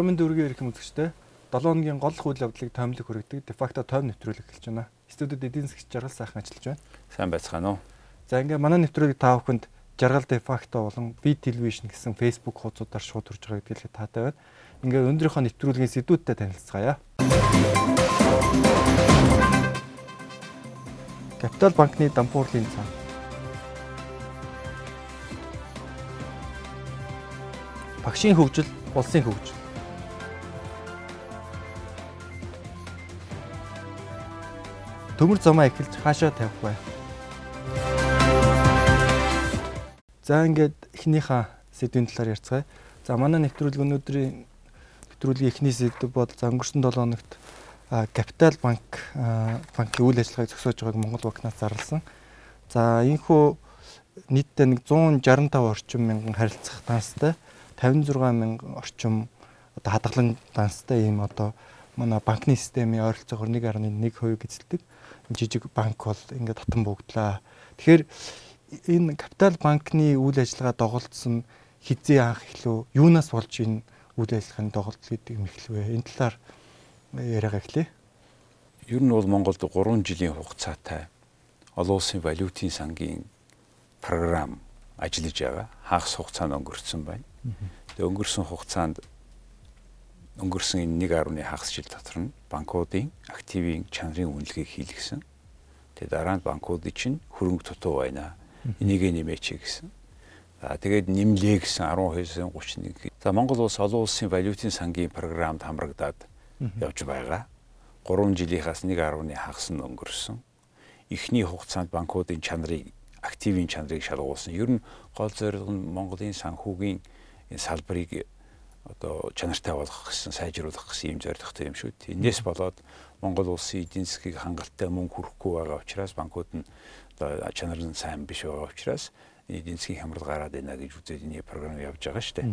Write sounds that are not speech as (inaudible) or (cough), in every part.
Аромын дүүргийн эрхэм үзэгчтэй 7 хоногийн гол үйл явдлыг томилог хүргэдэг дефакто том нэвтрүүлэг эхэлж байна. Студид эдийн засгийн жаргал сайхан ажиллаж байна. Сайн байцгаана уу? За ингээ манай нэвтрүүлэг та бүхэнд жаргал дефакто болон би телевизэн гэсэн Facebook хуудасуудаар шууд хүрж байгаа гэдгийг таатай байна. Ингээ өндрийнхөө нэвтрүүлгийн сэдвүүдтэй танилцгаая. Капитал банкны дампуурлын цаа багшийн хөгжил, улсын хөгжил. Төмөр замаа эхэлж хаашаа тавих вэ? За ингээд эхнийхээ сэдвийн талаар ярьцгаая. За манай нэвтрүүлэг өнөөдрийн нэвтрүүлгийн эхний сэдв бол за өнгөрсөн 7 хоногт Капитал банк банкын үйл ажиллагааг зогсоож байгааг Монгол банкнаас зарласан. За энэхүү нийтдээ нэг 165 орчим мянган харилцах таастай 56 мянган орчим одоо хадгалан данстай ийм одоо манай банкны системийн ойролцоогоор 1.1% гизэлдэг жижиг банк бол ингээд татан богдлаа. Тэгэхээр энэ капитал банкны үйл ажиллагаа доголдсон хизээ анх эхлүү юунаас болж энэ үйл ажиллагааны доголдол гэдэг юм эхлэвэ? Энэ талаар яриагаа эхлэе. Ер нь бол Монголд 3 жилийн хугацаатай олон улсын валютын сангийн програм ажиллаж байгаа. Хагас хугацаанд өнгөрцөн байна. Тэгээ өнгөрсөн хугацаанд өнгөрсөн энэ 1.1 хагас жил дотор нь банкуудын активын чанарын үнэлгээг хийлгэсэн. Тэгээ дараа нь банкуудын чинь хөрөнгө тутуу байна. Энийг нэмээч гэсэн. За тэгээд нэмлээ гэсэн 12-аас 31. За Монгол улс олон улсын валютын сангийн програмд хамрагдаад явж байгаа. 3 жилийнхаас 1.1 хагас нь өнгөрсөн. Эхний хугацаанд банкуудын чанарыг активын чанарыг шалгуулсан. Ер нь гол зорилго нь Монголын санхүүгийн энэ салбарыг одоо чанартай болгох гэсэн сайжруулах гэсэн юм зорилготой юм шүү дээ. Энээс болоод Монгол улсын эдийн засгийг хангалттай мөнгө хүрэхгүй байгаа учраас банкуд нь одоо чанар нь сайн биш байгаа учраас эдийн засгийн хямрал гараад байна гэж үзээд энэ програм явж байгаа шүү дээ.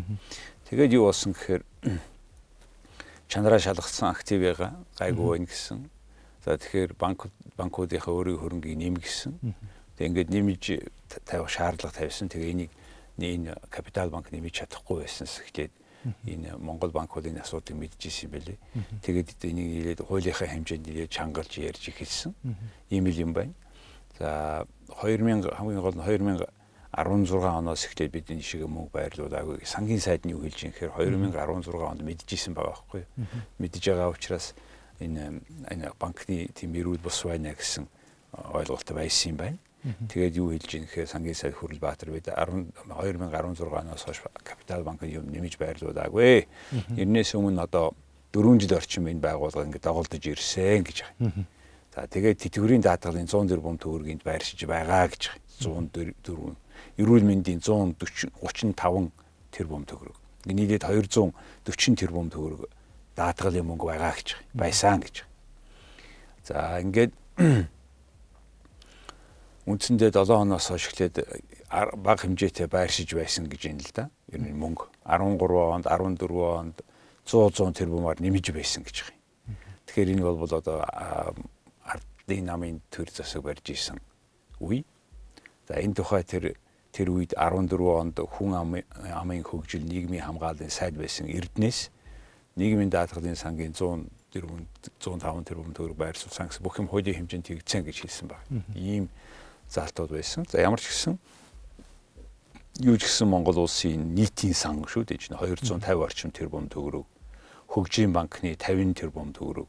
Тэгээд юу болсон гэхээр (clears throat) чанараа шалгасан активыгаа гайгүй байна гэсэн. За тэгэхээр банк банкуудынхаа өөрийн хөрөнгийг нэмгэсэн. Тэг ингээд нэмж тавих шаардлага тавьсан. Тэгээ энийг энэ капитал банк нэмж чадахгүй байснаас эхлээд энэ Монгол банкуудын асуудыг мэдчихсэн юм байлээ. Тэгээд энийг нэлээд хуулийнхаа хэмжээнд нэлээд чангалж ярьж эхэлсэн. Ийм л юм байна. За 2000 хамгийн гол нь 2016 оноос эхлээд бид энэ шиг мөнгө байрлуулаагүй. Сангийн сайд нь юу хэлж юм гэхээр 2016 онд мэдчихсэн байгаа байхгүй юу. Мэдж байгаа учраас энэ энэ банкны тийм эрүүл бус байна гэсэн ойлголт байсан юм байна. Тэгээд юу хэлж ийм гэхээр сангийн сайд Хүрэл Баатар бид 10 2016 оноос хойш капитал банкын юм нэмж байрлуулаагүй. Тэрнээс өмнө одоо 4 жил орчим энэ байгууллага ингээд доголдож ирсэн гэж байгаа. За тэгээд тэтгэврийн даатгалын 100 тэрбум төгрөгийг байршиж байгаа гэж байгаа. 104 эрүүл мэндийн 140 35 тэрбум төгрөг. Нийлээд 240 тэрбум төгрөг даатгалын мөнгө байгаа гэж байсан гэж. За ингээд үндсэндээ 7 хоноос хойш эхлээд бага хэмжээтэй байршиж байсан гэж юм л да. Ер нь мөнгө 13 онд 14 онд 100 100 тэрбумаар нэмж байсан гэж байгаа юм. Тэгэхээр энэ бол одоо ардын намын төр засаг барьж исэн үе. За энэ тухай тэр тэр үед 14 онд хүн амын хөгжил нийгмийн хамгааллын сайд байсан Эрдэнэс нийгмийн даатгалын сангийн 100 тэрбум 105 тэрбум төгрөг байршуулсан гэсэн бүх юм хуулийн хэмжээнд тэгцэн гэж хэлсэн байна. Ийм заалтууд байсан. За ямар ч гэсэн юу ч гэсэн Монгол улсын нийтийн сан шүү дээ чинь 250 орчим тэрбум төгрөг хөгжийн банкны 50 тэрбум төгрөг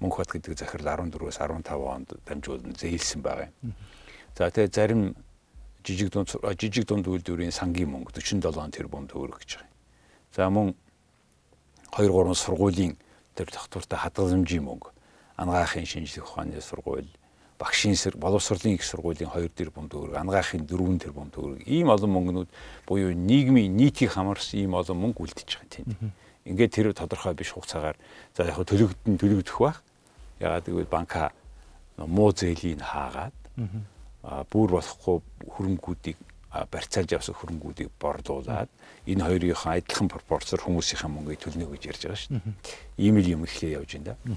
мөнх бат гэдэг захирал 14-өөс 15 онд дамжуулан зээлсэн байгаа юм. За тэгээ зарим жижиг дунд жижиг дунд үйлдвэрийн сангийн мөнгө 47 тэрбум төгрөг гэж байгаа юм. За мөн 2 3 сургуулийн тэр тогтвортой хадгаламжийн мөнгө анагаахын шинжлэх ухааны сургууль багшийн сэр боловсролын их сургуулийн 2 тэрбум төгрөг, ангаахын 4 тэрбум төгрөг. Ийм олон мөнгнүүд буюу нийгмийн нийтийг хамарсан ийм олон мөнгө үлдэж байгаа тийм. Ингээд тэр тодорхой биш хугацаагаар за яг төлөгдөн төлөгдөх бах. Ягаад гэвэл банка муу зээлийн хаагаад бүр болохгүй хөрөнгүүдийг барьцаалж авсан хөрөнгүүдийг борлуулад энэ хоёрынхаа адилхан пропорцоор хүмүүсийнхээ мөнгийг төлнө гэж ярьж байгаа шүү дээ. Ийм л юм ихлэ явж байна да.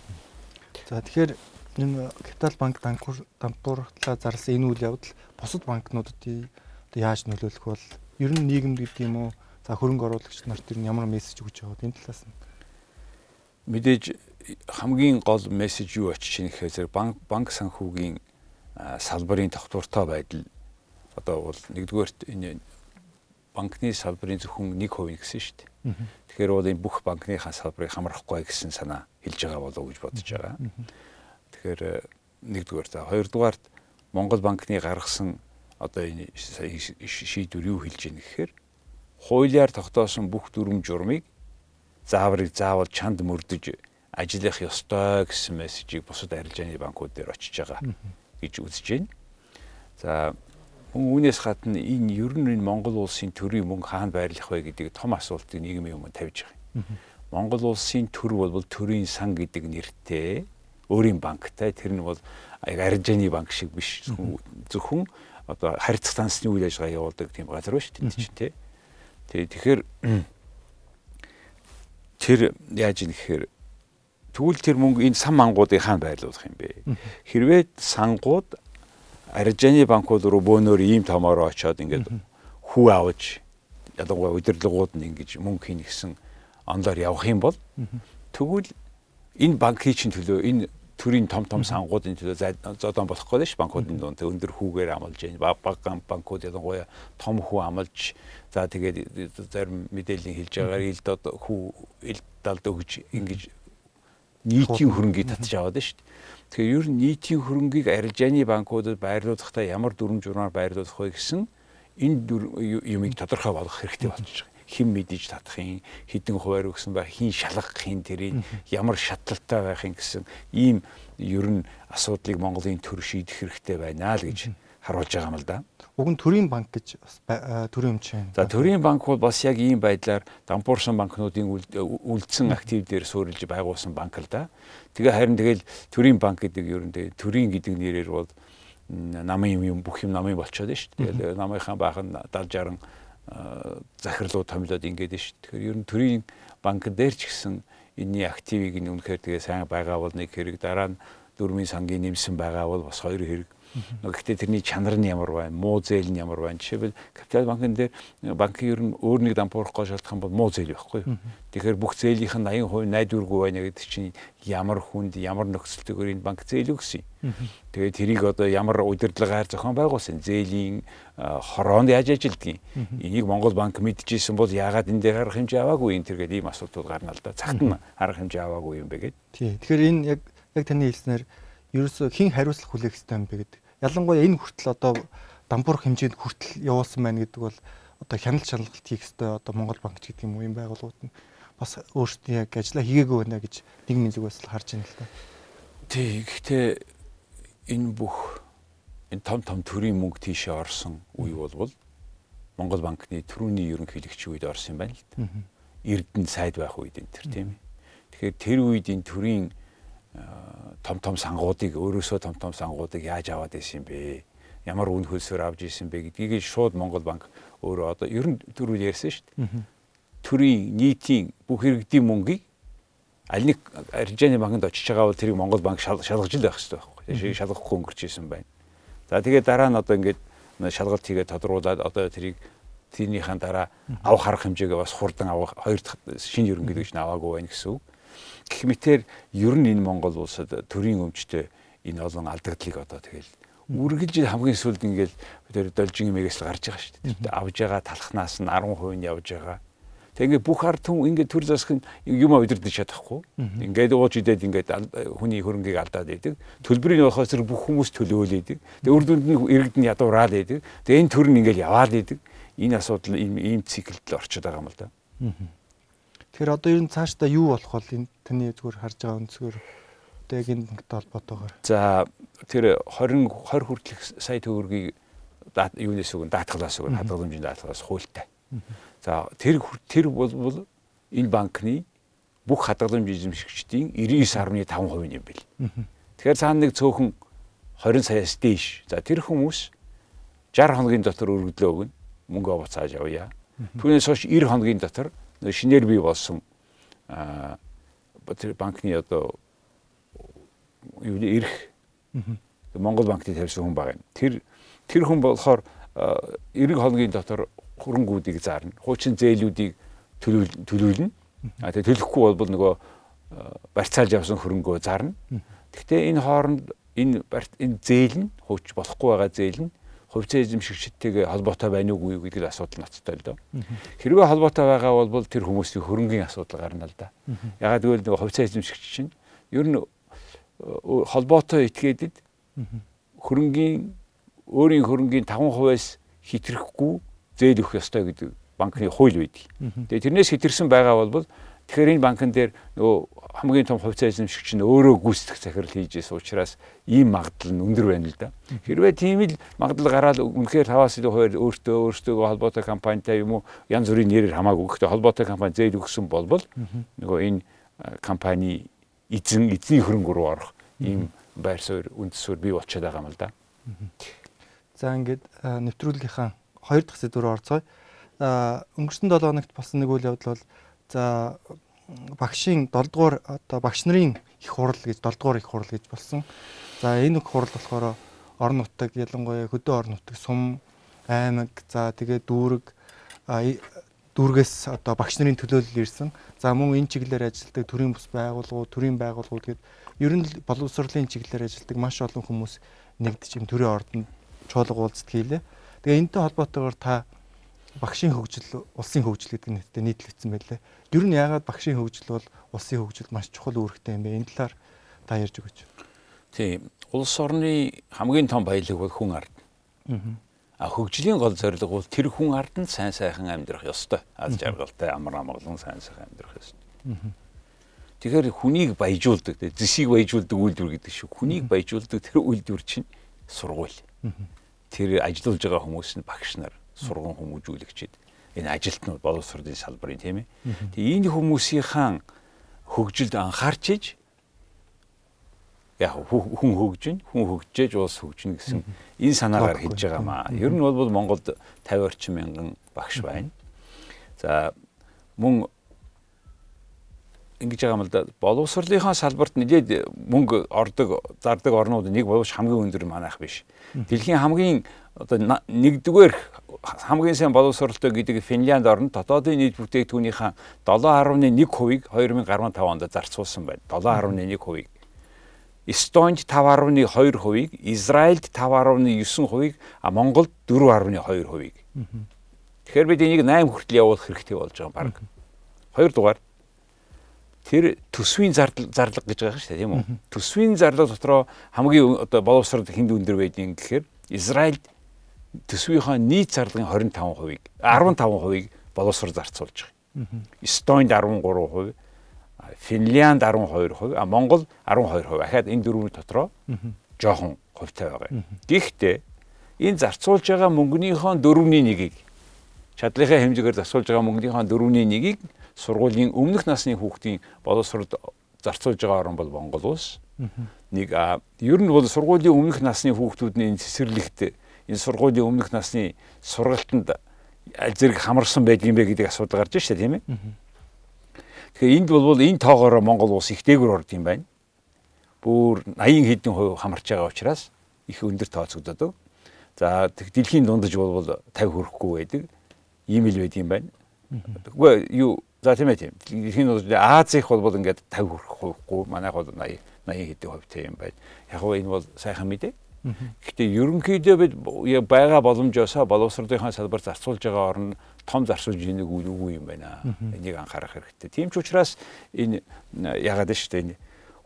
За тэгэхээр энэ капитал банк дампууртлаа зарласан энэ үйл явдал бусад банкнуудад яаж нөлөөлөх бол ер нь нийгэмд гэдэг юм уу? За хөрөнгө оруулагч нарт ер нь ямар мессеж өгч вэ энэ талаас нь. Мэдээж хамгийн гол мессеж юу очиж ийн гэхээр банк банк санхүүгийн салбарын тогтвортой байдал. Одоо бол нэгдүгээрт энэ банкны салбарын зөвхөн 1% гэсэн шүү дээ. Тэгэхээр бол энэ бүх банкныхаа салбарыг хамрахгүй гэсэн санаа хэлж байгаа болов уу гэж бодож байгаа. Тэгэхээр э, нэгдүгээр за хоёрдугаарт Монгол банкны гаргасан одоо энэ шийдвэр юу хэлж ийн гэхээр хуулиар тогтоосон бүх дүрм журмыг зааврыг заавал чанд мөрдөж ажиллах ёстой гэсэн мессежийг бусад арилжааны банкуд дээр очиж байгаа гэж үзэж байна. За мөн үүнээс гадна энэ ер нь энэ Монгол улсын төрийн мөнгө хаана байрлах вэ гэдэг том асуултыг нийгмийн өмнө тавьж байгаа. Монгол улсын төр бол төрийн сан гэдэг нэртэй өөрийн банктай тэр нь бол арилжааны банк шиг биш. Зөвхөн одоо харьцах тансны үйл ажиллагаа явуулдаг тийм газар ба шүү дээ тий. Тэгэхээр тэр яаж юм гэхээр тэгвэл тэр мөнгө энэ сан мангуудыг хаана байрлуулах юм бэ? Хэрвээ сангууд аржааны банкуд руу бөөнөр ийм томоор очоод ингээд хүү аваж ялангуяа удирдлагууд нь ингэж мөнгө хийнэ гэсэн онлоор явах юм бол тэгвэл энэ банкын чинь төлөө энэ төрийн том том сангуудын төлөө зодон болох гэдэг ш банкуудын дунд. Өндөр хүүгээр амлаж байна. Баг банкуд ялангуяа том хүү амлаж за тэгээд зарим мэдээллийн хэлж байгаагаар илд хүү илд далд өгж ингэж нийтийн хөрөнгийг татж аваад шүү дээ Тэгэхээр ер нь нийтийн хөрөнгийг арилжааны банкудад байрлуулахдаа ямар дүрм журмаар байрлуулах вэ гэсэн энэ юмыг тодорхой болгох хэрэгтэй болчихж байгаа. Хэн мэдэж татах юм, хідэн хуваар өгсөн байх, хин шалгах юм тэрийг ямар шатлалтай байх юм гэсэн ийм ер нь асуудлыг Монголын төр шийдэх хэрэгтэй байна л гэж харуулж байгаа юм л да. Уг нь төрийн банк гэж төрийн өмч байна. За төрийн банк бол бас яг ийм байдлаар дампуурсан банкнуудын үлдсэн актив дээр суурилж байгуулсан банк л да. Тэгээ харин тэгэл төрийн банк гэдэг ер нь төрийн гэдэг нэрээр бол намын юм бүх юм намын болчиход шүү дээ. Тэгэл намынхаа баах нь 70 60 захирлууд томилоод ингээд дээ. Тэгэхээр ер нь төрийн банк дээр ч гэсэн энэний активыг нь үнэхээр тэгээ сайн байгаа бол нэг хэрэг дараа нь дөрмийн сангийн нэмсэн байгаа бол бас хоёр хэрэг Гэхдээ тэрний чанар нь ямар байна, муу зээл нь ямар байна. Жишээлбэл капитал банкн дээр банкын ер нь өөр нэг дампуурахгүй шалтгаан бол муу зээл байхгүй юу. Тэгэхээр бүх зээлийнх нь 80% найдваргүй байна гэдэг чинь ямар хүнд, ямар нөхцөлтэйгээр энэ банк зээл өгсөн юм. Тэгээд тэрийг одоо ямар удирдлагаар зохион байгуулсан зээлийн хороонд яаж ажилдгийг. Энийг Монгол банк мэдчихсэн бол яагаад энэ дээр арга хэмжээ аваагүй юм тэргээд ийм асуудал гарна л да. Цагт нь арга хэмжээ аваагүй юм бэ гэдэг. Тий. Тэгэхээр энэ яг яг таны хэлснээр ерөөсөө хэн хариуцлага хүлээх ёстой юм бэ гэдэг. Ялангуяа энэ хүртэл одоо дампуурах хэмжээнд хүртэл явуулсан байна гэдэг бол одоо хяналт шаналгалт хийх ёстой одоо Монгол банк гэдэг юм уу юм байгууллагууд нь бас өөрсдөө яг ажилла хийгээгүй байна гэж нийгмийн зүгээс л харж байна л та. Тий, гэхдээ энэ бүх энэ том том төрийн мөнгө тийшээ орсон үе болвол Монгол банкны төрөний ерөнхийлөгчийн үед орсон юм байна л да. Эрдэнэ сайд байх үед энэ төр тийм ээ. Тэгэхээр тэр үед энэ төрийн том том сангуудыг өөрөөсөө том том сангуудыг яаж аваад исэн бэ? Ямар үн хөлсөөр авч исэн бэ гэдгийг шууд Монгол банк өөрөө одоо ер нь түрүү ярьсан шүү дээ. Төрийн нийтийн бүх иргэдийн мөнгийг аль нэг аржааны банкнд очиж байгаа бол тэрийг Монгол банк шалгаж л байх хэрэгтэй байхгүй. Тэгээ шалгахгүй өнгөрч исэн байна. За тэгээд дараа нь одоо ингээд шалгалт хийгээд тодруулаад одоо тэрийг тэрнийхэн дараа авах арга хэмжээгээ бас хурдан авах хоёр дахь шинэ ерөнхийлөгч нь аваагүй байна гэсэн үг. Гэх мэтэр ер нь энэ Монгол улсад төрийн өмчтэй энэ олон алдагдлыг одоо тэгэл үргэлж хамгийн сүүлд ингээл тэр должин мэгээс л гарч байгаа шүү дээ. Авж байгаа талхнаас нь 10% нь явж байгаа. Тэг ингээд бүх ард түмэн ингээд төр засах юм удирдах чадахгүй. Ингээд ууж идээд ингээд хүний хөрөнгийг алдаад идэг. Төлбөрийн явахаас тэр бүх хүмүүс төлөөлөйдэг. Тэг үр дүнд нь иргэд нь ядуураад идэг. Тэг энэ төр нь ингээд яваад идэг. Энэ асуудал ийм ийм циклд л орчод байгаа юм л да. Тэгэхээр одоо ер нь цаашдаа юу болох бол энэ таны зүгээр харж байгаа өнцгөр одоо яг энэ банктай холбоотойгоор. За тэр 20 20 хүртэлх сая төгрөгийг юунаас өгөн даатгалаас өгөн хадгаламжийн даатгалаас хуультай. За тэр тэр бол энэ банкны бүх хадгаламж эзэмшигчдийн 99.5% юм бэл. Тэгэхээр цаана нэг цөөхөн 20 саяас дээш. За тэр хүмүүс 60 хоногийн дотор өргөдлөө өгнө. Мөнгө буцааж авъя. Түүнээс хойш 90 хоногийн дотор шинээр бий болсон тэр банкны одоо юу ирэх Монгол банкны тавьсан хүн байгаа юм. Тэр тэр хүн болохоор 90 хоногийн дотор хөрөнгүүдийг заарна. Хуучин зээлүүдийг төлөвлөнө. А тэгээ төлөхгүй бол нөгөө барьцаалж явсан хөрөнгөө зарна. Гэхдээ энэ хооронд энэ энэ зээл нь хууч болохгүй байгаа зээл нь хувьцаа эзэмшигчдтэйгээ холбоотой байна уугүй гэдэг асуудал ноцтой л доо. Хэрвээ холбоотой байгаа бол тэр хүмүүсийн хөрөнгөний асуудал гарна л да. Ягаад гэвэл нөгөө хувьцаа эзэмшигч чинь ер нь холбоотой этгээдэд хөрөнгөний өөрийн хөрөнгөний 5%-аас хэтрэхгүй зээл өгөх ёстой гэдэг банкны хууль байдаг. Тэгээ тэрнээс хэтэрсэн байгаа бол тэгэхээр энэ банкн дээр нөгөө хамгийн том хувьцаа эзэмшигч нь өөрөө гүйцэтгэх захирал хийж байсан учраас ийм магадлал нь өндөр байна л да. Хэрвээ тийм л магадлал гараад үнэхээр 5-аас илүү хуваар өөртөө өөртөө холбоотой компанитай юм уу янз бүрийн нэрээр хамаагүй. Гэхдээ холбоотой компани зээл өгсөн болбол нөгөө энэ компани эзэн эзний хөрөнгө рүү орох ийм байр суурь үндэс суурь бий болчиход байгаа юм л да. За ингээд нэвтрүүлгийнхаа хоёр дахь сэдвээр орцгоё. Өнгөрсөн 7 хоногт болсон нэг үйл явдал бол за багшийн 7 дугаар одоо багш нарын их хурал гэж 7 дугаар их хурал гэж болсон. За энэ их хурал болохоор орон нутаг ялангуяа хөдөө орон нутаг сум аймаг за тэгээ дүүрэг дүүргээс одоо багш нарын төлөөлөл ирсэн. За мөн энэ чиглэлээр ажилладаг төрийн бус байгууллагууд, төрийн байгууллагууд гээд ер нь боловсролын чиглэлээр ажилладаг маш олон хүмүүс нэгдэж юм төрийн ордонд чуулга уулздаг хийлээ. Тэгээ энэтэй холбоотойгоор та багшийн хөгжил, улсын хөгжил гэдэг нэртэй нийтлэгдсэн байлээ. Ер нь яагаад багшийн хөгжил бол улсын хөгжилд маш чухал үүрэгтэй юм бэ? Энэ талаар та ярьж өгөөч. Тийм. Улс орны хамгийн том баялаг бол хүн ард. А хөгжлийн гол зорилго бол тэр хүн арданд сайн сайхан амьдрах ёстой. Аз жаргалтай амар амгалан сайн сайхан амьдрах ёстой. Тэгэхээр хүнийг баяжуулдаг, зэсийг баяжуулдаг үйлдвэр гэдэг шиг хүнийг баяжуулдаг тэр үйлдвэр чинь сургууль тэр ажиллаж байгаа хүмүүс нь багш нар, сургууль хүмүүжүүлэгчид энэ ажилтнууд боловсролын салбарын тийм ээ. Тэгээ энэ хүмүүсийн хөгжилд анхаарч иж яг хүн хөгжин, хүн хөгжиж улс хөгжин гэсэн энэ санаагаар хэлж байгаа маа. Ер нь бол Монголд 50 орчим мянган багш байна. За мөн ингэж байгаа юм л да. Боловсролынхаа салбарт нэлээд мөнгө ордог, зардаг орнууд нэг боловч хамгийн өндөр манайх биш. Дэлхийн хамгийн одоо нэгдүгээр хамгийн сайн боловсролтой гэдэг Финлянд орнд дотоодын нийт бүтээгдэхүүнийхээ 7.1%-ийг 2015 онд зарцуулсан байна. 7.1%-ийг. Эстонд 5.2%-ийг, Израильд 5.9%-ийг, а Монголд 4.2%-ийг. Тэгэхээр бид энийг 8 хүртэл явуулах хэрэгтэй болж байгаа баг. Хоёрдугаар тэр төсвийн зардал зарлага гэж байгаа шүү дээ тийм үү. Төсвийн зарлага дотроо хамгийн одоо боловсрол хинд өндөр байдгийг гэхээр Израильд төсвийнхаа нийт зарлагын 25%-ыг 15%-ыг боловсрол зарцуулж байгаа. Эстонд 13%, Финлянд 12%, а Монгол 12%. Ахаад энэ дөрвөн дотроо жоохон хувьтай байгаа. Гэхдээ энэ зарцуулж байгаа мөнгөнийхөө дөрөвний нэгийг чадлынхаа хэмжээгээр зарцуулж байгаа мөнгөнийхөө дөрөвний нэгийг сургуулийн өмнөх насны хүүхдийн боловсролд зарцуулж байгаа орн бол Монгол улс. Нэг ер нь бол сургуулийн өмнөх насны хүүхдүүдний цэцэрлэгт энэ сургуулийн өмнөх насны сургалтанд аль зэрэг хамарсан байдгийн бэ гэдэг асуудал гарч ирж байна тийм ээ. Тэгэхээр энд бол энэ тоогоор Монгол улс их дээгүр орд юм байна. Бүр 80 хэдэн хувь хамарч байгаа учраас их өндөр тооцогддог. За дэлхийн дундаж бол 50 хүрэхгүй байдаг. Ийм л байд юм байна. Тэгвэл юу За тийм ээ тийм. Дэлхийн нууц Азих бол ингээд 50 хүрэхгүй манайх бол 80 80 хэдэн хувьтай юм байна. Яг нь энэ бол сайхан мэдээ. Гэхдээ ерөнхийдөө бид байгаа боломжоосоо боловсролынхаа салбар зарцуулж байгаа орн том зарцуулж ийнэг үгүй юм байна. Энийг анхаарах хэрэгтэй. Тийм ч учраас энэ ягаад шүү дээ энэ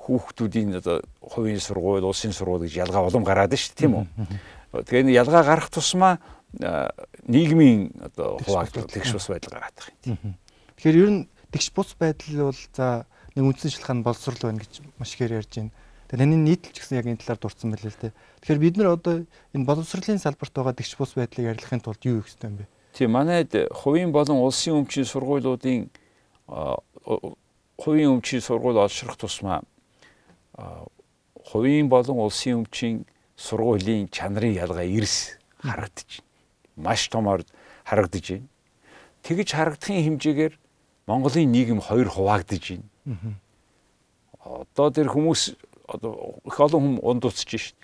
хүүхдүүдийн одоо хувийн сургууль, улсын сургууль гэж ялгаа улам гараад шүү дээ тийм үү. Тэгээ энэ ялгаа гарах тусмаа нийгмийн одоо хуваагдал тэгш бас байдал гараад байгаа юм. Тэгэхээр ер нь тэгш бус байдал бол за нэг үндсэн шалтгаан боловсрол байна гэж маш ихээр ярьж байна. Тэгээ таны нийтлэл ч гэсэн яг энэ талаар дурдсан байлээ л дээ. Тэгэхээр бид нар одоо энэ боловсролын салбарт байгаа тэгш бус байдлыг ярилцахын тулд юу хийх ёстой юм бэ? Тийм манайд хувийн болон улсын өмчийн сургуулиудын хувийн өмчийн сургууль олшрох тусмаа хувийн болон улсын өмчийн сургуулийн чанарын ялгаа эрс харагдаж байна. Маш томор харагдаж байна. Тэгж харагдахын хэмжээгээр Монголын нийгэм хоёр хуваагдж байна. Одоо тэр хүмүүс одоо их олон хүм ундуцж шít.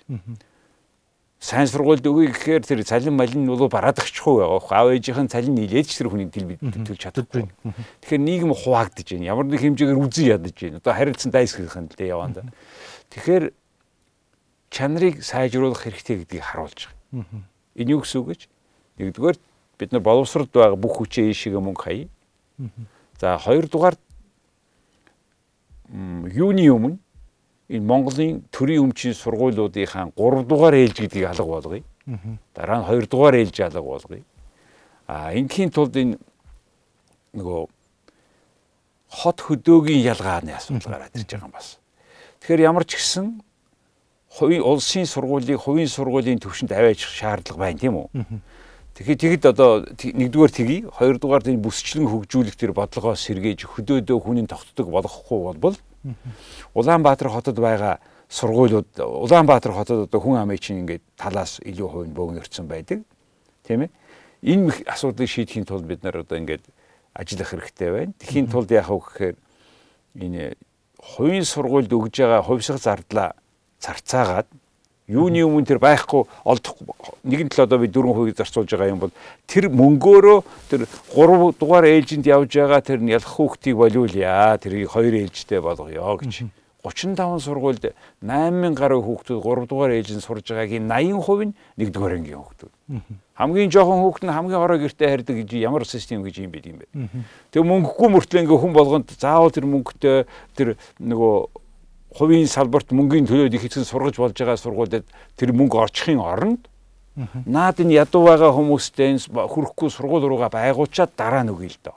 сайн сургуульд өгье гэхээр тэр цалин малин нь бол бараадагчгүй байгаа. Аав ээжийнхэн цалин нийлээд ч тэр хүний төлж чадахгүй. Тэгэхээр нийгэм хуваагдаж байна. Ямар нэг хэмжээгээр үзэн ядаж байна. Одоо харилцан дайсгийнхэн л дээ яванда. Тэгэхээр чанарыг сайжруулах хэрэгтэй гэдгийг харуулж байгаа. Энэ юу гэсэн үг гэж? Нэгдүгээр бид нар боловсролд байгаа бүх хүчээ ийшээгээ мөнгө хаяа. За хоёрдугаар юуны өмнө энэ Монголын төрийн өмчийн сургуулиудынхаа 3 дугаар ээлж гэдгийг алга болгоё. Дараа нь 2 дугаар ээлж алга болгоё. А ингийн тулд энэ нөгөө хот хөдөөгийн ялгааны асуудал гараад ирж байгаа юм бас. Тэгэхээр ямар ч гэсэн хувийн улсын сургуулийг хувийн сургуулийн төвшөнд аваачих шаардлага байна тийм үү? Тэгэхээр тэгэд одоо нэгдүгээр тгий, хоёрдугаар энэ бүсчлэн хөгжүүлэх тэр бодлогоо сэргээж хөдөөдөө хүний тогтдог болохгүй бол Улаанбаатар хотод байгаа сургуулиуд Улаанбаатар хотод одоо хүн амын чинь ингээд талаас илүү хувь бөөгнөрсөн байдаг. Тийм ээ. Энэ асуудлыг шийдэхийн тулд бид нар одоо ингээд ажиллах хэрэгтэй байна. Тэхийн тулд яах вэ гэхээр энэ хувийн сургуульд өгж байгаа хувьсах зардлаа зарцаагаад юуны өмнө тэр байхгүй олдохгүй нэгэн тал одоо би 4% зарцуулж байгаа юм бол тэр мөнгөөрөө тэр 3 дугаар ээлжинд явж байгаа тэр ялах хүүхдийг болиулъя тэрийг 2 ээлжтэй болгоё гэж 35 сургуульд 8000 гаруй хүүхдүүд 3 дугаар ээлжинд сурж байгаагийн 80% нь 1 дугаар ангийн хүүхдүүд. Хамгийн жоохон хүүхд нь хамгийн орой гэртээ харьдаг гэж ямар систем гэж юм бэ юм бэ. Тэгээ мөнгөгүй мөртлөө ингээ хүн болгонд заавал тэр мөнгөтэй тэр нөгөө хувийн салбарт мөнгөний төлөөд их хэсэг сургаж болж байгаа сургуулиуд тэр мөнгө орчихын оронд наад энэ ядуу байгаа хүмүүстэй хүрэхгүй сургууль руугаа байгуулчаад дараа нь өгье л доо.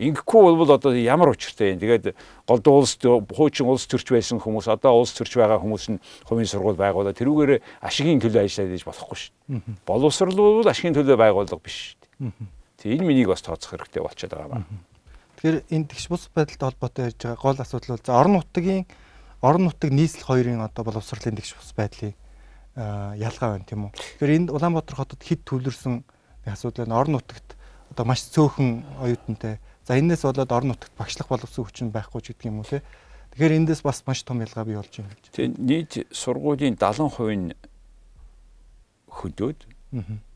Ингэхгүй бол одоо ямар учиртай юм. Тэгээд голдуу улс хуучин улс төрч байсан хүмүүс одоо улс төрч байгаа хүмүүс нь хувийн сургууль байгуулаад тэрүүгээр ашигын төлөө ажиллаад иж болохгүй шүү дээ. Боловсрал бол ашигын төлөө байгуулга биш шүү дээ. Тэг энэ миний бас тооцох хэрэгтэй болчиход байгаа байна. Тэгэхээр энэ тэгш бус байдалтай холбоотой ярьж байгаа гол асуудал бол за орон нутгийн орон нутаг нийслэл хоёрын одоо боловсролын тэгш бус байдлын ялгаа байна тийм үү. Тэгэхээр энд Улаанбаатар хотод хэд төвлөрсөн асуудал байна. Орон нутагт одоо маш цөөхөн оюутантай. За энэс болоод орон нутагт багшлах боловсон хүчин байхгүй ч гэдэг юм уу те. Тэгэхээр эндээс бас маш том ялгаа бий болж байна гэж. Тэгээ нийт сургуулийн 70% нь хөдөөд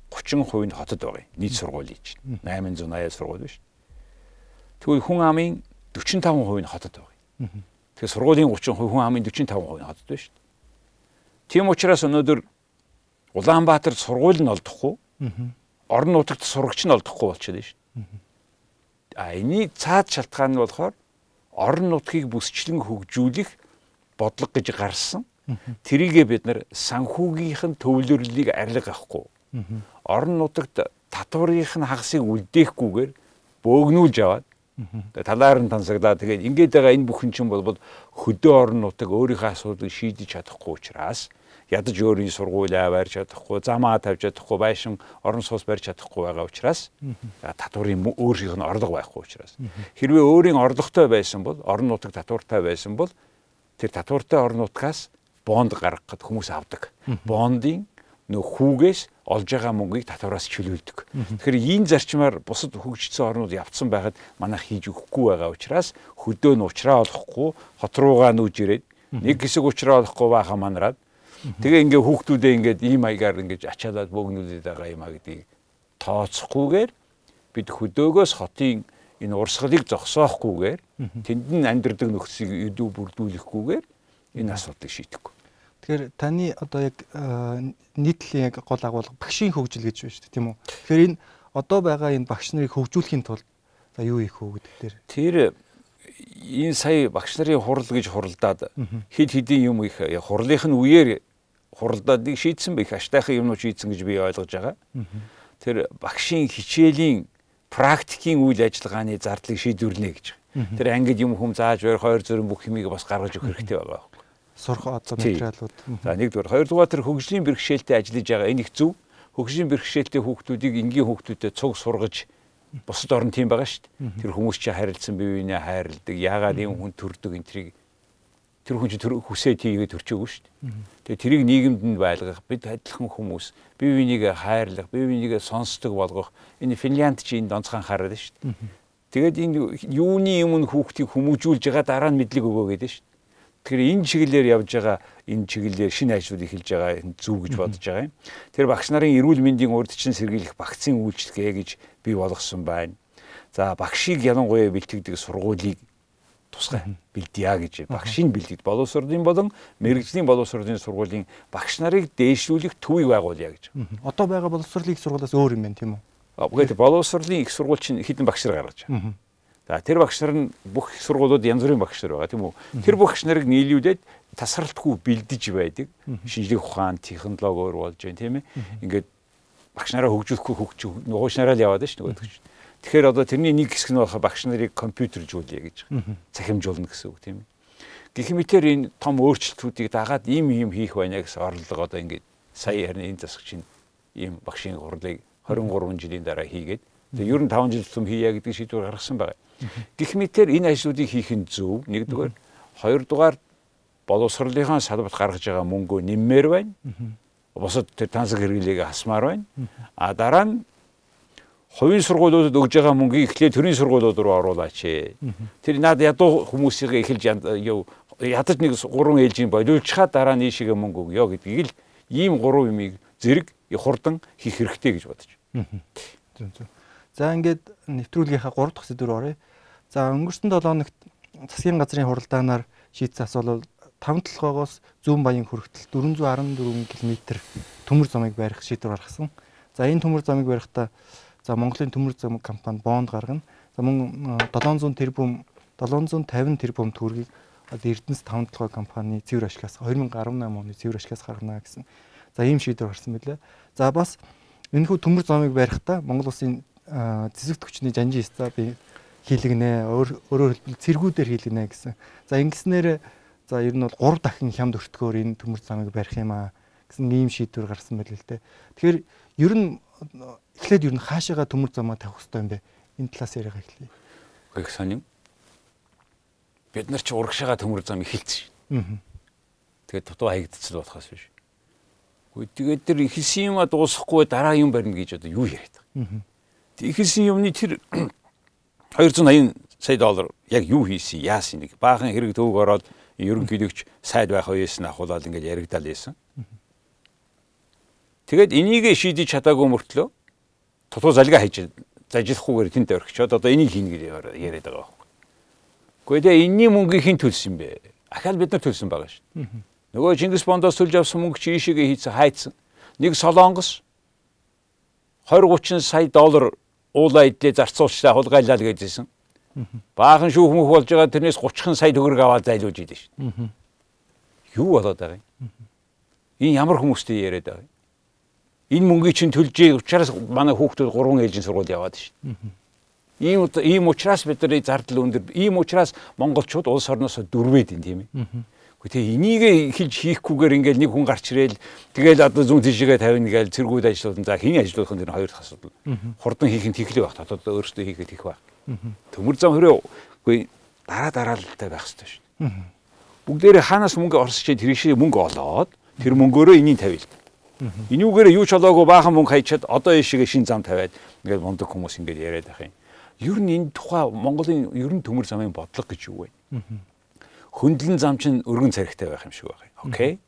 30% нь хотод байгаа. Нийт сургуулийн чинь 880 сургууль биш. Тэгвэл хүн амын 45% нь хотод байгаа. Тэгэхээр сургуулийн 30% хүн амын 45% нь хотод байна шүү дээ. Тийм учраас өнөөдөр Улаанбаатарт сургууль нь олдохгүй. Орон нутагт сурагч нь олдохгүй болчиход байна шүү дээ. А энэний цаад шалтгаан нь болохоор орон нутгийг бүсчлэн хөгжүүлэх бодлого гэж гарсан. Тэрийгээ бид нар санхүүгийнх нь төвлөрлөлийг арилга авахгүй. Орон нутагт татварынх нь хагасыг үлдээхгүйгээр бөөгнүүлж аваад Тэгээ талаар нь тансаглаа. Тэгээд ингээд байгаа энэ бүхэн чинь бол хөдөө орон нутаг өөрийнхөө асуудлыг шийдэж чадахгүй учраас ядаж өөрийн сургуулиа барьж чадахгүй, замаа тавьж чадахгүй, байшин орон сууц барьж чадахгүй байгаа учраас татварын өөрийнх нь орлого байхгүй учраас хэрвээ өөрийн орлоготой байсан бол орон нутаг татвартай байсан бол тэр татвартай орон нутгаас бонд гаргахад хүмүүс авдаг. Бондын нөх хүүгээс олж байгаа мөнгийг татвараас чөлөөлдөг. Тэгэхээр ийм зарчмаар бусад хөгжсөн орнууд явцсан байхад манайх хийж өгөхгүй байгаа учраас хөдөө нь уучраа олохгүй хот руугаа нүүж ирээд нэг хэсэг уучраа олохгүй байхаа манараад тэгээ ингээ хүүхдүүдээ ингээд ийм маягаар ингээд ачаалаад бөөгнүүлээд байгаа юм а гэдгийг тооцохгүйгээр бид хөдөөгөөс хотын энэ урсгалыг зогсоохгүйгээр тэнд нь амьдрдаг нөхцөлийг өдөө бүрдүүлэхгүйгээр энэ асуудлыг шийдэхгүй. Тэгэхээр таны одоо яг нийтлэлийн яг гол агуулга багшийн хөгжил гэж байна шүү дээ тийм үү. Тэгэхээр энэ одоо байгаа энэ багш нарыг хөгжүүлэхийн тулд за юу хийх үү гэдэг дээр. Тэр энэ сая багш нарын хурал гэж хуралдаад хэд хэдийн юм их хурлынх нь үеэр хуралдаад нэг шийдсэн байх аштайхан юмнууд шийдсэн гэж би ойлгож байгаа. Тэр багшийн хичээлийн практикийн үйл ажиллагааны зардлыг шийдвэрлэнэ гэж. Тэр ангид юм хүм зааж өөр хоёр зүрийн бүх юмыг бас гаргаж өгөх хэрэгтэй байгаа сурах одоо материалууд. За нэгдүгээр, хоёрдугаар тэр хөгжлийн бэрхшээлтэй ажиллаж байгаа энэ их зөв. Хөгжлийн бэрхшээлтэй хүүхдүүдийг энгийн хүүхдүүдэд цуг сургаж бусад орн тийм байгаа шүү дээ. Тэр хүмүүс чинь харилцсан бие биенээ хайрладаг. Яагаад ийм хүн төрдөг энэ трийг тэр хүн тэр хүсээ тийгээ төрчөөгүй шүү дээ. Тэгээ тэрийг нийгэмд нь байлгах, бид адилхан хүмүүс бие бинийгээ хайрлах, бие бинийгээ сонсдог болгох. Энэ Финлянд чинь энэ донцхан хараад шүү дээ. Тэгээд энэ юуны өмнө хүүхдийг хүмүүжүүлж байгаа дараа нь мэдлэг өгөө гэдэг шүү дээ Тэгэхээр энэ чиглэлээр явж байгаа энэ чиглэлээр шинэ ажлууд эхэлж байгаа зүг гэж бодож байгаа юм. Тэр багш нарын эрүүл мэндийн урдчин сэргийлэх вакцины үйлчлэгээ гэж бий болгосон байна. За багшийг ялангуяа бэлтгэдэг сургуулийг тусгай бэлдъя гэж багшийн бэлтгэд боловсролын болон мэрэгжлийн боловсролын сургуулийн багш нарыг дээшлүүлэх төвийг байгуулъя гэж. Одоо байгаа боловсролын их сургуулиас өөр юм байна тийм үү? Угаад боловсролын их сургууль чинь хэдэн багш нар гаргаж байгаа. За тэр багш нар нь бүх сургуулиуд янз бүрийн багш нар байгаа тийм үү. Тэр багш нарыг нийлүүлээд тасралтгүй бэлдэж байдаг. Шинжлэх ухаан, технологи өөр болж байна тийм ээ. Ингээд багш нараа хөгжүүлэхгүй хөгж нугууш нараа л яваад шүү дээ. Тэгэхээр одоо тэрний нэг хэсэг нь баха багш нарыг компьютержүүлье гэж цахимжуулна гэсэн үг тийм ээ. Гэх мэтэр энэ том өөрчлөлтүүдийг дагаад ийм ийм хийх байна гэсэн орлого одоо ингээд сая харин энэ засагч ийм багшийн хурлыг 23 жилийн дараа хийгээд тэгээ ер нь 5 жил тусам хийя гэдэг шийдвэр гаргасан байна. Гэх мэтэр энэ ажлуудыг хийх нь зөв. Нэгдүгээр, хоёрдугаар боловсролынхаа салбарт гаргаж байгаа мөнгөө нэммээр байна. Босод тэр тансаг хэрэглээг хасмаар байна. А дараа нь хувийн сургуулиудад өгж байгаа мөнгийг эхлээд төрийн сургуулиуд руу оруулаач. Тэр над ядуу хүмүүсийг эхэлж ядаж нэг гурван ээлжийн болиулчхаа дараа нийшигээ мөнгө өгөө гэдгийг л ийм гурван юмыг зэрэг хурдан хийх хэрэгтэй гэж бодож. За ингээд нэвтрүүлгийнхаа 3 дахь сэдвээр оръё. За өнгөрсөн 7 хоногт засгийн газрын хуралдаанаар шийдсэн асуулт 5 толгоогоос зүүн баян хүртэл 414 км төмөр замыг барих шийдвэр гаргасан. За энэ төмөр замыг барихдаа за Монголын төмөр зам компани бонд гаргана. За мөн 700 тэрбум 750 тэрбум төгрөгийг Эрдэнэс 5 толгой компани цэвэр ашиглаас 2018 оны цэвэр ашиглаас гаргана гэсэн. За ийм шийдвэр гарсан мөлий. За бас энэхүү төмөр замыг барихдаа Монгол улсын цэцэгт хүчний жанжин ста би хийлгэнэ өөрөөр хэлбэл цэргүүдээр хийлгэнэ гэсэн. За ингэснээр за ер нь бол 3 дахин хямд өртгөөр энэ төмөр замыг барих юм аа гэсэн ийм шийдвэр гарсан байл л дээ. Тэгэхээр ер нь эхлээд ер нь хаашаага төмөр замаа тавих хэрэгтэй юм бэ? Энэ талаас яриага эхлэе. Их сонин. Бид нар ч урагшаага төмөр зам эхэлсэн шин. Аа. Тэгээд дутуу хаягдцал болохоос биш. Гэхдээ тэгээд тэр ихсэн юм а дуусахгүй дараа юм барина гэж одоо юу яриад байгаа. Аа Ихэлсэн юмны тэр (clears throat) 280 сая доллар яг юу хийсэн, яасан нэг баахан хэрэг төвөг ороод ерөнхийлөгч сайд байх үеэс нь ахуулаад ингээд яригдал ийсэн. Тэгээд энийг шийдэж чадаагүй мөртлөө тутуу залгаа хийж зажлахгүйгээр тэнд орхичоод одоо энийг хийнэ гэж яриад байгаа байхгүй. Гэхдээ тэгээ энэний мөнгө хэн төлсөн бэ? Ахаал бид нар төлсөн байгаа шүү. Нөгөө Чингис бондоос төлж авсан мөнгө чи ийшээгээ хийцэн хайцсан. Нэг солонгос 20 30 сая доллар уулаа идлээ зарцуулчлаа хулгайлаа л гэжсэн. Баахан шүүх мөх болж байгаа тэрнээс 30 сая төгрөг аваад зайлуулж идэв шүү. Юу болоод байгаа юм? Энэ ямар хүмүүстэй яриад байгаа юм? Энэ мөнгийг чинь төлжээ учраас манай хүүхдүүд 3 ээлжийн сургууль яваад шүү. Ийм ийм учраас бидний зардал өндөр. Ийм учраас монголчууд улс орноос дөрвээд юм тийм ээ. Тэгээ энийг эхэлж хийхгүйгээр ингээл нэг хүн гарч ирээл тэгэл одоо зүүн тийшээгээ тавина гээл цэргүүд ажлуулна. За хин ажлуулах нь тэр хоёр дахь асуудал. Хурдан хийх нь тэхлэх байх. Одоо өөрөөсөө хийхэд их байх. Төмөр зам хөрөө үгүй дараа дараалалтай байх хэрэгтэй шүү. Бүгдээрээ хаанаас мөнгө орсож тэр шиг мөнгө олоод тэр мөнгөөрөө энийг тавил. Энүүгээрээ юу ч олоогүй баахан мөнгө хайчаад одоо ийшээгээ шин зам тавиад ингээд мундаг хүмүүс ингээд яриад байх юм. Ер нь энэ тухай Монголын ер нь төмөр замын бодлого гэж юу вэ? Хөндлөн зам чинь өргөн царигтай байх юм шиг байна. Окей.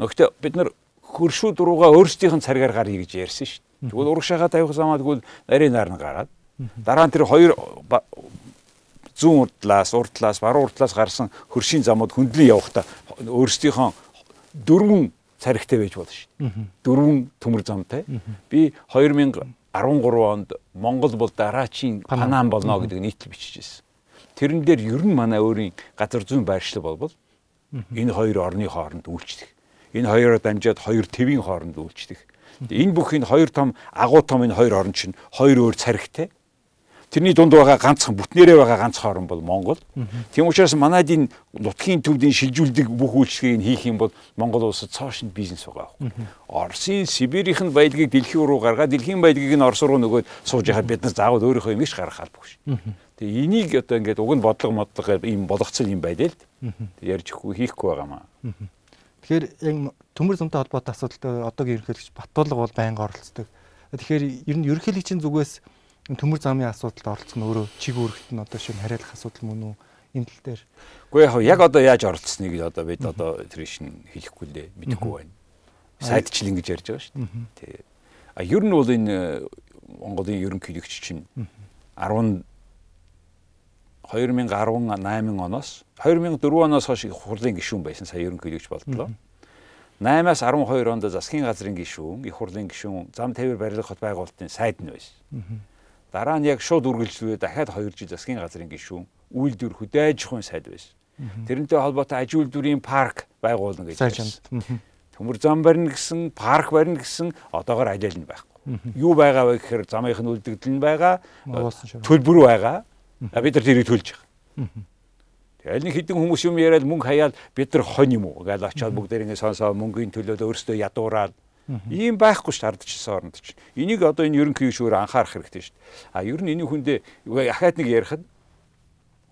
Нөгөөд бид нар хөршүүд руугаа өөрсдийнх нь царгаар гаръя гэж ярьсан шүү дээ. Тэгвэл урагшаага тавих замаа тэгвэл нарийн нар нь гараад дараа нь тэр хоёр зүүн урдлаас, урдлаас, баруун урдлаас гарсан хөршийн замууд хөндлөн явахдаа өөрсдийнхөө дөрвөн царигтай байж болно шүү дээ. Дөрвөн төмөр замтай. Би 2013 онд Монгол бол дараачийн Панам болно гэдэг нийтлэл бичижсэн. Тэрэн дээр ер нь манай өөрийн газар зүйн байршлаг болбол энэ хоёр орны хооронд үйлчлэх. Энэ хоёроо дамжаад хоёр твийн хооронд үйлчлэх. Энэ бүх энэ хоёр том агуу том энэ хоёр орн чинь хоёр өөр царигтай. Тэрний дунд байгаа ганцхан бүтнээрээ байгаа ганц хорон бол Монгол. Тийм учраас манайд энэ нутгийн төвдийн шилжүүлдэг бүх үйлчлэгийг хийх юм бол Монгол улсад цоошин бизнес байгаа байхгүй. Оросын Сибирийнх нь баялагийг дэлхий руу гаргаад дэлхийн баялагийг нь Орос руу нөгөөд сууж яхад бид нар заавал өөрийнхөө юм иш гаргах албагүй шүү. Тэгээ энийг одоо ингээд уг нь бодлого модлого ийм болгоцсон юм байлээ л ярьж хийхгүй байгаамаа. Тэгэхээр яг төмөр замтай холбоотой асуудалтай одоогийн ерөнхийлөгч Батулга бол байнга оролцдог. Тэгэхээр ер нь ерөнхийлөгчийн зүгээс төмөр замын асуудалд оролцох нь өөрөө чиг үүрэгт нь одоо шинэ хариалах асуудал мөн үү? энэ тал дээр. Гэхдээ яг одоо яаж оролцсныг одоо бид одоо тэр шин хэлэхгүй лээ мэдэхгүй байна. Сайдчил ингэж ярьж байгаа шүү дээ. Тий. А ер нь бол энэ Монголын ерөнхийлөгч чинь 10 2018 оноос 2004 оноос хойш их хурлын гишүүн байсан сая ерөнхийлөгч болдлоо. 8-аас 12 онд засгийн газрын гишүүн, их хурлын гишүүн, зам тээвэр барилга хот байгуулалтын сайд нь байсан. Дараа нь яг шууд үргэлжлүүлээ дахиад 2 жил засгийн газрын гишүүн, үйлдвэр хөдөө аж ахуйн сайд байсан. Тэрнтэй холбоотой аж үйлдвэрийн парк байгуулна гэж байсан. Төмөр зам барина гэсэн, парк барина гэсэн одоогор аль аль нь байхгүй. Юу байгаа вэ гэхээр замынх нь үлдэгдэл нь байгаа, төлбөр байгаа. Бид нар тэрийг төлж байгаа. Тэгэл нэг хідэн хүмүүс юм яриад мөнгө хаяад бид нар хонь юм уу? Гэж очиод бүгд ингэ сонсоо мөнгөний төлөө өөрсдөө ядуураад. Ийм байхгүй ш ардчилсан оронд чинь. Энийг одоо энэ ерөнхий гишүүр анхаарах хэрэгтэй шүү. А ер нь энэ хүндээ ахаад нэг ярихад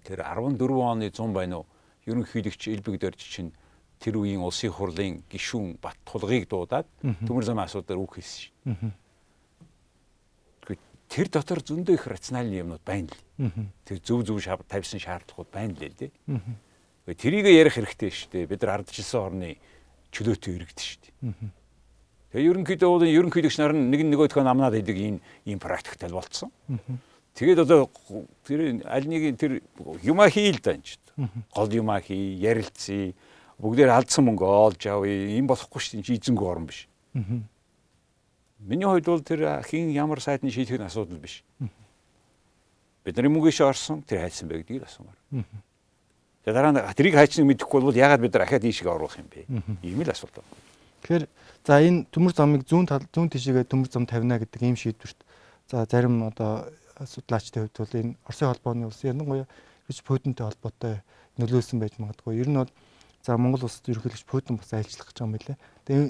тэр 14 оны 100 байна уу? Ерөнхийлөгч Элбэг дөрж чинь тэр үеийн улсын хурлын гишүүн Бат тулгыг дуудаад төмөр замын асуудаар үг хэлсэн шүү тэр дотор зөндөө их рациональны юмнууд байна л. Тэр зөв зөв тавьсан шаардлагууд байна л дээ. Тэрийг ярих хэрэгтэй шүү дээ. Бид нар ардчилсан орны чөлөөтэй иргэдэж шүү дээ. Тэгээ ерөнхийдөө бол ерөнхийлөгч нар нэг нөгөөдхөө намнаад идэг ийм ийм практиктэй болцсон. Тэгээд одоо тэр аль нэг тэр юма хийл да энэ ч. Гол юма хий, ярилцъя. Бүгдээр алдсан мөнгө олж авъя. Ийм болохгүй шүү дээ. Эзэнгүй орн биш. Миний хувьд бол тэр хин ямар сайдны шийдэх нь асуудал биш. Бидний мөнгөш орсон тэр хайцсан бэ гэдгийг асуумаар. Тэгээ дараа нь тэрийг хайчныг мэдэхгүй бол ягаад бид нар ахаад ийшээ оруулах юм бэ? Ийм л асуулт байна. Тэгэхээр за энэ төмөр замыг зүүн тал зүүн тишээгээ төмөр зам тавина гэдэг ийм шийдвэрт за зарим одоо судлаачдын хувьд бол энэ Оросын холбооны улс ярангуяа гэж Путинтэй холбоотой нөлөөлсөн байж магадгүй. Ер нь бол за Монгол улсад ерөнхийлөгч Путин бас айлчлах гэж байгаа юм билээ. Тэгээ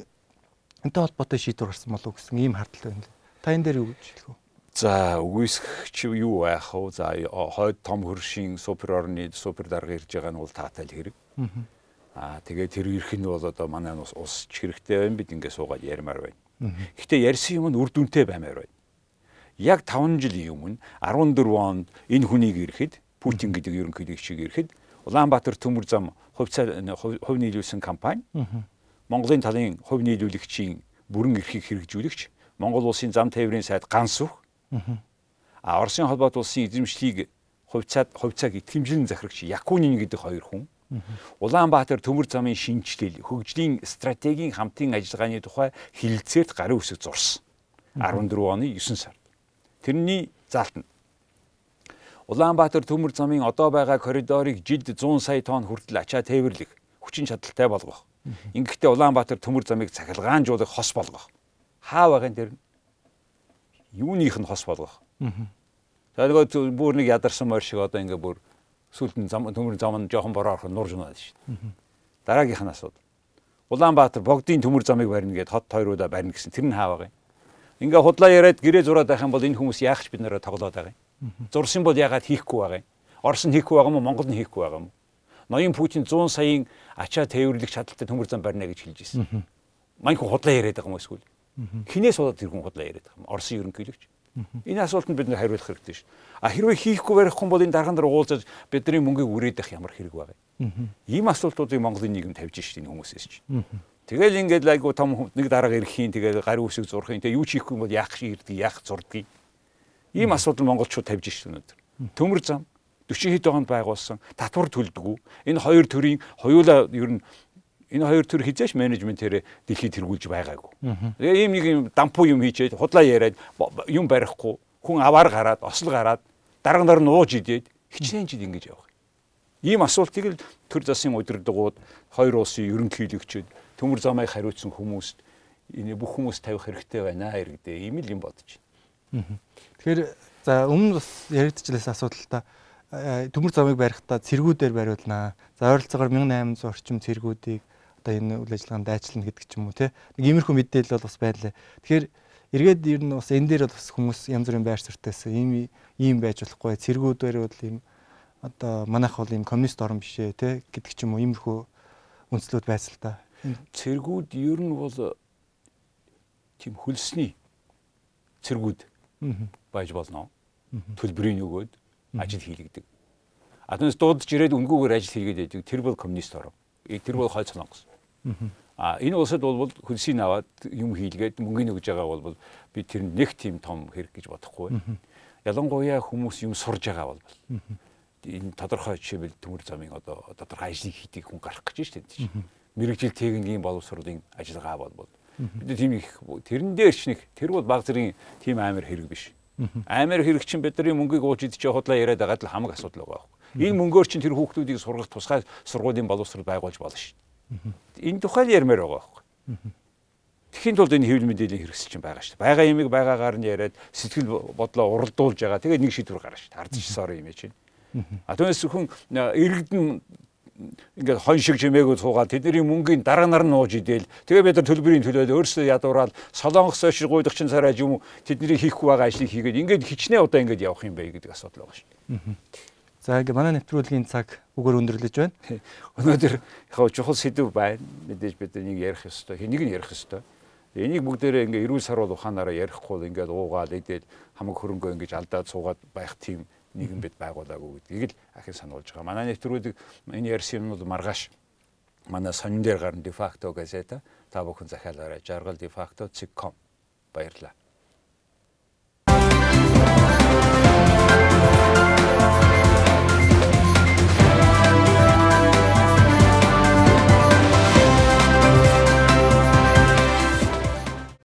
энтэй холбоотой шийдвэр гарсан болов гэсэн ийм хардтал байна. Та энэ дээр юу гэж хэлэх вэ? За үгүйсгч юу байх вэ? За хойд том хөршийн супер орны супер дарга ирж байгаа нь бол таатай л хэрэг. Аа тэгээд тэр ирэх нь бол одоо манай ус ус хэрэгтэй байна бид ингэ суугаад ярмаар байна. Гэхдээ ярьсан юм нь үр дүнтэй баймаар байна. Яг 5 жилийн өмнө 14 онд энэ хүнийг ирэхэд Путин гэдэг ерөнхийлөгчийг ирэхэд Улаанбаатар төмөр зам хувь хувь нийлүүлсэн компани Монголын талын хувь нийлүүлэгчийн бүрэн эрхийг хэрэгжүүлэгч Монгол улсын зам тээврийн сайд ганс үг. А Оросын холбоот улсын эзэмшлийг хувьцаад хувьцааг итгэмжлэн захирагч Якунин гэдэг хоёр хүн Улаанбаатар төмөр замын шинжилэл хөгжлийн стратегийн хамтын ажиллагааны тухай хилцээрт гарын үсэг зурсан. 14 оны 9 сард. Тэрний заалтанд Улаанбаатар төмөр замын одоо байгаа коридорыг жилд 100 сая тонн хүртэл ачаа тээвэрлэх хүчин чадалтай болгох Ингэхдээ Улаанбаатар төмөр замыг цахилгаанжуулах хос болгох. Хаа байгаа нэр юуных нь хос болгох. За нөгөө бүр нэг ядарсан морь шиг одоо ингээ бүр сүлдэн зам төмөр зам нь жоохон бороо орох нурж унаад шүү дээ. Дараагийнх нь асуудал. Улаанбаатар богдын төмөр замыг барина гэд хот тойруудаа барина гэсэн тэр нь хаа байгаа юм. Ингээ худлаа яриад гэрээ зураад байх юм бол энэ хүмүүс яах ч бид нараа тоглоод байгаа юм. Зурсан бол ягаад хийхгүй байгаа юм. Орос нь хийхгүй байгаа юм уу Монгол нь хийхгүй байгаа юм уу? Ноён Путин 100 саяын ачаа тээвэрлэх чадaltaй төмөр зам барина гэж хэлж ирсэн. Маньх худлаа яриад байгаа юм эсвэл хинээс тэр хүн худлаа яриад байгаа юм. Оросын ерөнхийлөгч. Энэ асуултанд бид нэр хариулах хэрэгтэй шүү. А хэрвээ хийхгүй барихгүй бол энэ дархан дараа уулзаж бидний мөнгийг үрээд байх ямар хэрэг байгаа юм. Ийм асуултуудыг Монголын нийгэм тавьж шít энэ хүмүүсээс чинь. Тэгэл ингээд айгу том нэг дарга ирэхийн тэгэл гарын үсэг зурхын тэг юу ч хийхгүй бол яах шийддэг яах зурдгийг. Ийм асуудал монголчууд тавьж шít өнөөдөр. Төмөр зам 40 хэд онд байгуулсан татвар төлдөг. Энэ хоёр төрийн хоёулаа ер нь энэ хоёр төр хизээш менежментээр дэлхийд тэргүүлж байгаагүй. Тэгээ ийм нэг юм дампуу юм хийчээд худлаа яриад юм барихгүй хүн аваар гараад осол гараад дарга нар нь ууж идээд хичнээн жил ингэж явах. Ийм асуултыг л төр засын удирдгууд хоёр улсын ерөнхийлөгчид төмөр замыг хариуцсан хүмүүст энэ бүх хүмүүс тавих хэрэгтэй байна иргэдээ ийм л юм бодож байна. Тэгэхээр за өмнө бас яригдчихлээс асуудал та төмөр замыг барихдаа цэргүүдээр бариулнаа. За ойролцоогоор 1800 орчим цэргүүдийг одоо энэ үйл ажиллагаанд дайчлана гэдэг ч юм уу те. Нэг иймэрхүү мэдээлэл бол бас байлаа. Тэгэхээр эргээд ер нь бас энэ дээр бол бас хүмүүс янз бүрийн байр суурьтайсан ийм ийм байж болохгүй. Цэргүүдээр бол ийм одоо манайх бол ийм коммунист орн биш ээ те гэдэг ч юм уу иймэрхүү үндслүүд байсан л та. Цэргүүд ер нь бол тийм хөлсний цэргүүд байж болно. Төлбөрийн өгөөд ажил хийлэгдэг. А түүнээс дуудаж ирээд үнгүүгээр ажил хийгээд байдаг. Тэр бол коммунист орн. Тэр бол хойд солонгос. А энэ улсад бол хөлсийг аваад юм хийлгээд мөнгөний өгж байгаа бол би тэр нэг тийм том хэрэг гэж бодохгүй. Ялангуяа хүмүүс юм сурж байгаа бол энэ тодорхой жишээлбэл төмөр замын одоо тодорхой ажлыг хийдэг хүн гарах гэж шүү дээ. Мэргэжил техникийн боловсролын ажиллагаа бол бид тийм их тэрэн дээр ч нэг тэр бол баг зэргийн тийм амар хэрэг биш. Амар хэрэг чинь бидний мөнгийг ууж идэж худлаа яриад байгаа л хамаг асуудал байгаа байхгүй. Энэ мөнгөөр чинь тэр хүүхдүүдийг сургах тусгай сургуулийн боловсрол байгуулж болно шүү. Энэ тухай ярмаар байгаа байхгүй. Тэхийн тулд энэ хэвлэл мэдээллийн хэрэгсэл чинь байгаа шүү. Бага ямиг байгаагаар нь яриад сэтгэл бодлоо уралдуулж байгаа. Тэгээд нэг шийдвэр гарна шүү. Сороо юм чинь. А түүнээс хүн иргэдэн ингээд хон шиг жимээгөө цуугаад тэдний мөнгөний дараа нар нь нууж идэл тэгээ бид нар төлбөрийн төлөөд өөрсдөө ядуураад солонгос ойш гуйдагчин царайж юм тэдний хийхгүй байгаа ажлыг хийгээд ингээд хичнээн удаа ингээд явах юм бэ гэдэг асуудал байгаа шүү. За ингээд манай нэвтрүүлгийн цаг үгээр өндөрлөж байна. (laughs) Өнөөдөр яг чухал сэдв байна. Мэдээж бид нэг ярих ёстой. Хэнийг нь ярих ёстой. Энийг бүгдээрээ ингээ эрүүл сарвал ухаанаараа ярихгүй ингээд уугаал идэл хамаг хөрөнгөө ингэж алдаад суугаад байх тийм нийгэм бид байгуулаагүй гэдгийг л ахин сануулж байгаа. Манай нэвтрүүлэг энэ ярьсан юмнууд маргааш манай сонин дээр гарна дефакто газета та бүхэн захиалаарай. Жаргал дефакто.com баярлалаа.